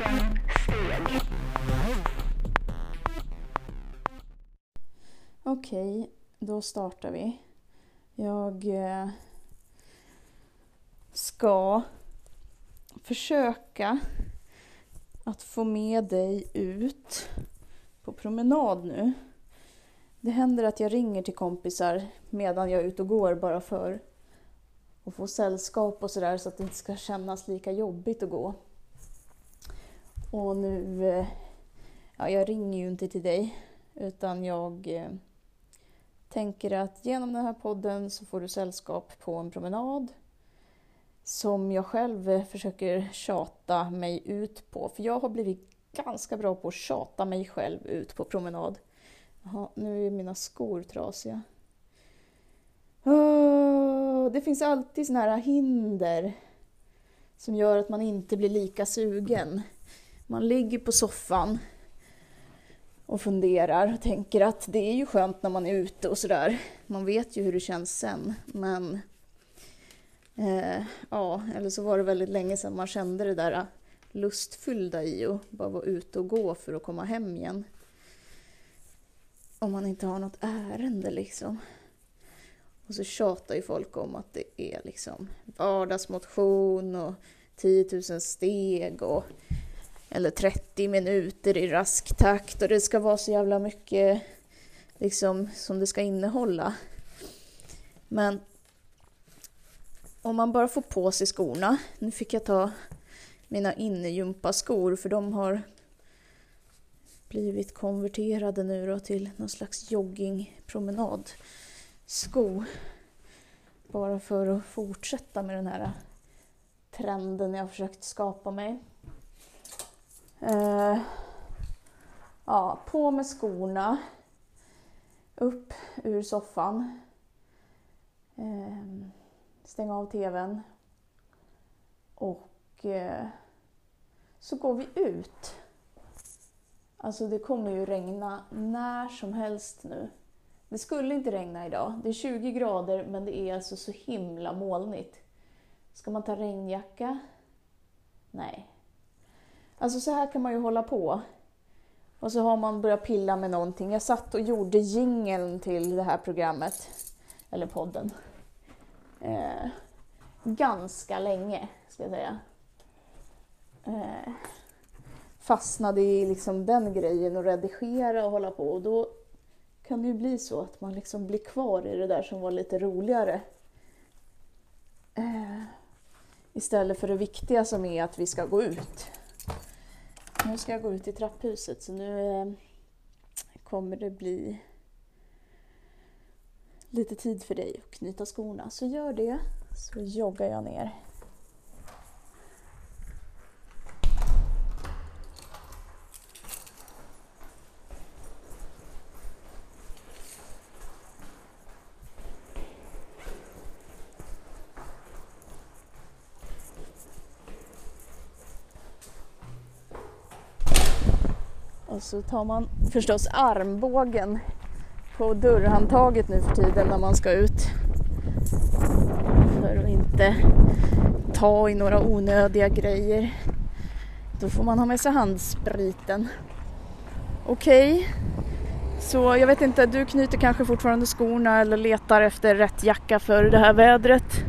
steg. Okej, då startar vi. Jag eh, ska försöka att få med dig ut på promenad nu. Det händer att jag ringer till kompisar medan jag är ute och går bara för att få sällskap och sådär så att det inte ska kännas lika jobbigt att gå. Och nu, eh, ja jag ringer ju inte till dig utan jag eh, tänker att genom den här podden så får du sällskap på en promenad som jag själv eh, försöker tjata mig ut på. För jag har blivit ganska bra på att tjata mig själv ut på promenad. Jaha, nu är mina skor trasiga. Oh, det finns alltid såna här hinder som gör att man inte blir lika sugen. Man ligger på soffan och funderar och tänker att det är ju skönt när man är ute och sådär. Man vet ju hur det känns sen, men eh, ja, eller så var det väldigt länge sedan man kände det där lustfyllda i att bara vara ute och gå för att komma hem igen. Om man inte har något ärende liksom. Och så tjatar ju folk om att det är liksom vardagsmotion och 10 000 steg och eller 30 minuter i rask takt och det ska vara så jävla mycket liksom som det ska innehålla. Men om man bara får på sig skorna, nu fick jag ta mina innejumpaskor för de har blivit konverterade nu då till någon slags joggingpromenadsko. Bara för att fortsätta med den här trenden jag har försökt skapa mig. Eh, ja, på med skorna. Upp ur soffan. Eh, stäng av tvn. Och eh, så går vi ut. Alltså det kommer ju regna när som helst nu. Det skulle inte regna idag. Det är 20 grader men det är alltså så himla molnigt. Ska man ta regnjacka? Nej, Alltså så här kan man ju hålla på. Och så har man börjat pilla med någonting. Jag satt och gjorde jingeln till det här programmet, eller podden, eh, ganska länge, ska jag säga. Eh, fastnade i liksom den grejen och redigera och hålla på. Och då kan det ju bli så att man liksom blir kvar i det där som var lite roligare. Eh, istället för det viktiga som är att vi ska gå ut. Nu ska jag gå ut i trapphuset så nu eh, kommer det bli lite tid för dig att knyta skorna. Så gör det, så joggar jag ner. Och så tar man förstås armbågen på dörrhandtaget nu för tiden när man ska ut. För att inte ta i några onödiga grejer. Då får man ha med sig handspriten. Okej, okay. så jag vet inte, du knyter kanske fortfarande skorna eller letar efter rätt jacka för det här vädret.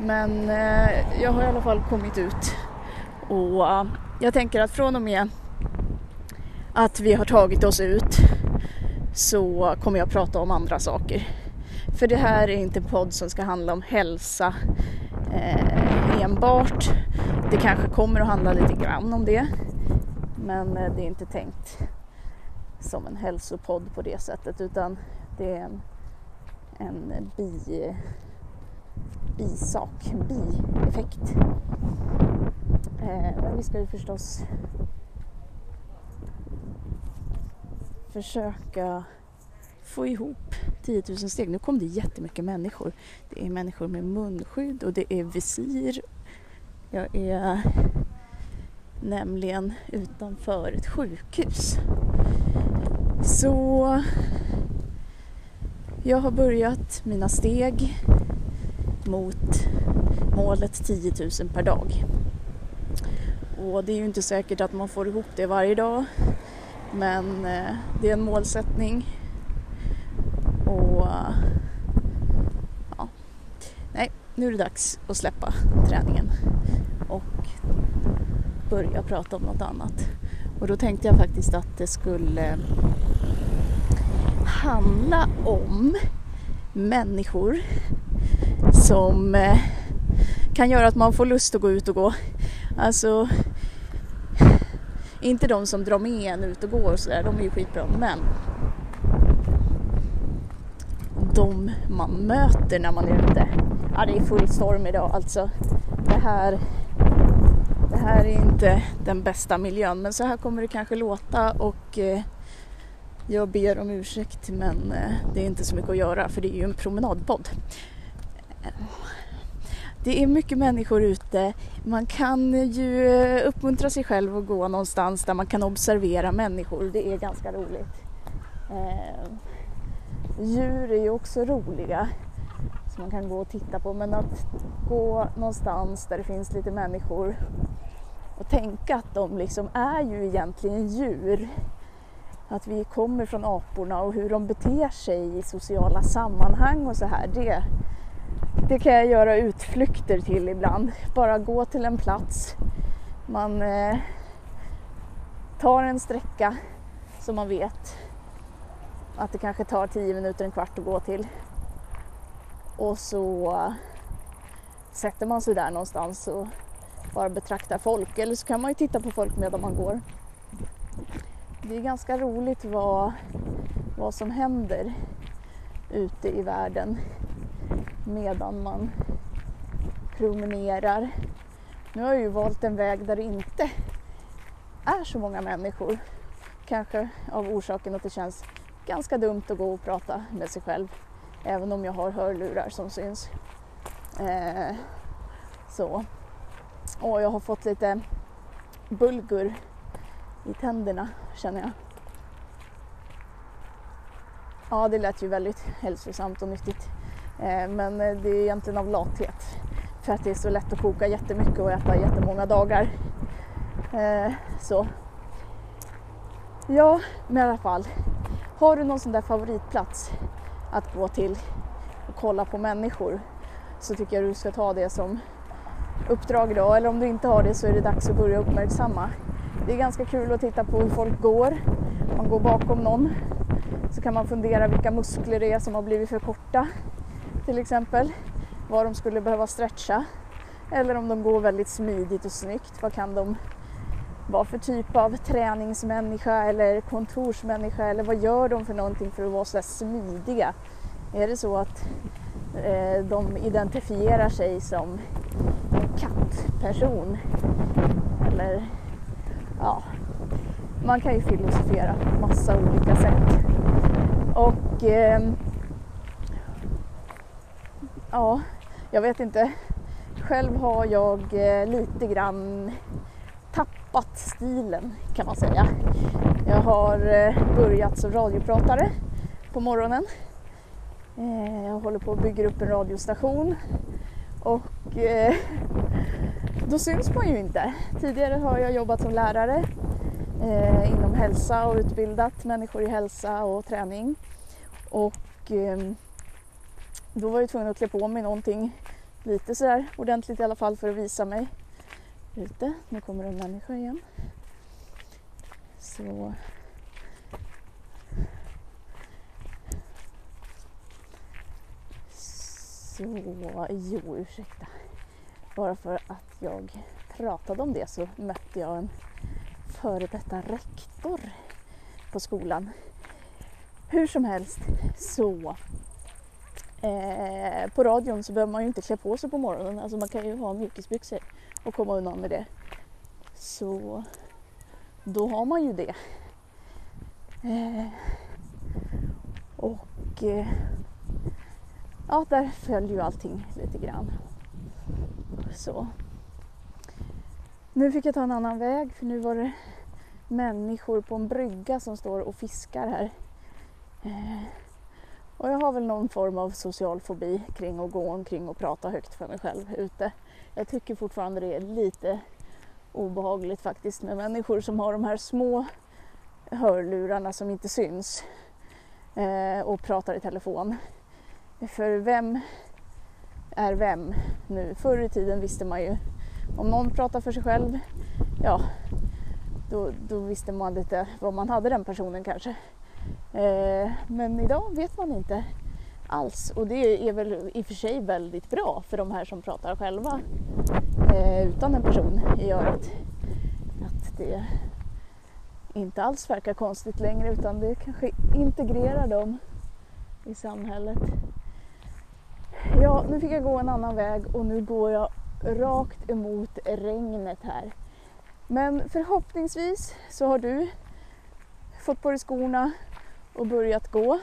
Men eh, jag har i alla fall kommit ut och eh, jag tänker att från och med att vi har tagit oss ut så kommer jag prata om andra saker. För det här är inte en podd som ska handla om hälsa eh, enbart. Det kanske kommer att handla lite grann om det. Men eh, det är inte tänkt som en hälsopodd på det sättet utan det är en, en bi, bisak, en bieffekt. Eh, men vi ska ju förstås försöka få ihop 10 000 steg. Nu kom det jättemycket människor. Det är människor med munskydd och det är visir. Jag är nämligen utanför ett sjukhus. Så jag har börjat mina steg mot målet 10 000 per dag. Och det är ju inte säkert att man får ihop det varje dag. Men eh, det är en målsättning. Och ja, nej, nu är det dags att släppa träningen och börja prata om något annat. Och då tänkte jag faktiskt att det skulle handla om människor som eh, kan göra att man får lust att gå ut och gå. Alltså, inte de som drar med en ut och går och sådär, de är ju skitbra, men de man möter när man är ute. Ja, det är full storm idag alltså. Det här, det här är inte den bästa miljön, men så här kommer det kanske låta och eh, jag ber om ursäkt men eh, det är inte så mycket att göra för det är ju en promenadpodd. Det är mycket människor ute. Man kan ju eh, uppmuntra sig själv att gå någonstans där man kan observera människor. Det är ganska roligt. Eh, djur är ju också roliga som man kan gå och titta på men att gå någonstans där det finns lite människor och tänka att de liksom är ju egentligen djur att vi kommer från aporna och hur de beter sig i sociala sammanhang och så här. Det, det kan jag göra utflykter till ibland. Bara gå till en plats. Man eh, tar en sträcka som man vet att det kanske tar 10 minuter, en kvart att gå till. Och så sätter man sig där någonstans och bara betraktar folk. Eller så kan man ju titta på folk medan man går det är ganska roligt vad, vad som händer ute i världen medan man promenerar. Nu har jag ju valt en väg där det inte är så många människor. Kanske av orsaken att det känns ganska dumt att gå och prata med sig själv. Även om jag har hörlurar som syns. Eh, så. Och jag har fått lite bulgur i tänderna känner jag. Ja, det lät ju väldigt hälsosamt och nyttigt. Eh, men eh, det är egentligen av lathet. För att det är så lätt att koka jättemycket och äta jättemånga dagar. Eh, så. Ja, men i alla fall. Har du någon sån där favoritplats att gå till och kolla på människor så tycker jag du ska ta det som uppdrag idag. Eller om du inte har det så är det dags att börja uppmärksamma det är ganska kul att titta på hur folk går. Man går bakom någon så kan man fundera vilka muskler det är som har blivit för korta till exempel. Vad de skulle behöva stretcha. Eller om de går väldigt smidigt och snyggt. Vad kan de vara för typ av träningsmänniska eller kontorsmänniska eller vad gör de för någonting för att vara så smidiga? Är det så att eh, de identifierar sig som en kattperson? Eller ja, man kan ju filosofera på massa olika sätt. Och eh, ja, jag vet inte. Själv har jag eh, lite grann tappat stilen kan man säga. Jag har eh, börjat som radiopratare på morgonen. Eh, jag håller på att bygga upp en radiostation och eh, då syns man ju inte. Tidigare har jag jobbat som lärare eh, inom hälsa och utbildat människor i hälsa och träning. Och eh, då var jag tvungen att klä på mig någonting lite sådär ordentligt i alla fall för att visa mig ute. Nu kommer en människa igen. Så Så, jo ursäkta. Bara för att jag pratade om det så mötte jag en före detta rektor på skolan. Hur som helst så eh, på radion så behöver man ju inte klä på sig på morgonen. Alltså man kan ju ha mjukisbyxor och komma undan med det. Så då har man ju det. Eh, och eh, ja, där föll ju allting lite grann. Så. Nu fick jag ta en annan väg för nu var det människor på en brygga som står och fiskar här. Eh, och jag har väl någon form av social fobi kring att gå omkring och prata högt för mig själv ute. Jag tycker fortfarande det är lite obehagligt faktiskt med människor som har de här små hörlurarna som inte syns eh, och pratar i telefon. För vem är vem nu? Förr i tiden visste man ju om någon pratar för sig själv, ja, då, då visste man lite vad man hade den personen kanske. Eh, men idag vet man inte alls och det är väl i och för sig väldigt bra för de här som pratar själva eh, utan en person i örat. Att det inte alls verkar konstigt längre utan det kanske integrerar dem i samhället. Ja, nu fick jag gå en annan väg och nu går jag rakt emot regnet här. Men förhoppningsvis så har du fått på dig skorna och börjat gå.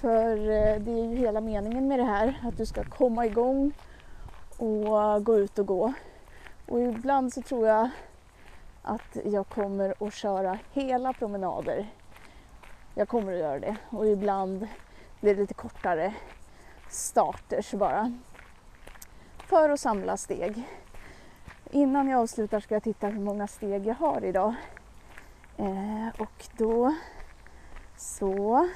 För eh, det är ju hela meningen med det här, att du ska komma igång och gå ut och gå. Och ibland så tror jag att jag kommer att köra hela promenader. Jag kommer att göra det och ibland blir det lite kortare starters bara. För att samla steg. Innan jag avslutar ska jag titta hur många steg jag har idag. Eh, och då så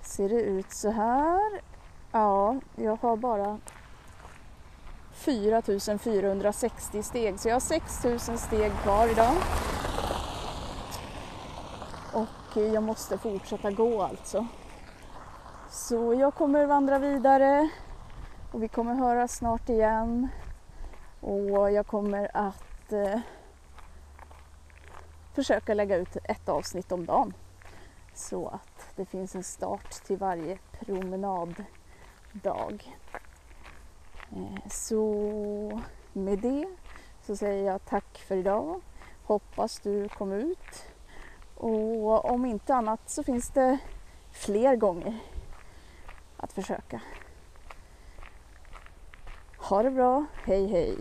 ser det ut så här. Ja, jag har bara 4460 steg så jag har 6000 steg kvar idag. Och jag måste fortsätta gå alltså. Så jag kommer vandra vidare och vi kommer höras snart igen. Och jag kommer att eh, försöka lägga ut ett avsnitt om dagen. Så att det finns en start till varje promenaddag. Eh, så med det så säger jag tack för idag. Hoppas du kom ut. Och om inte annat så finns det fler gånger att försöka. Ha det bra, hej hej!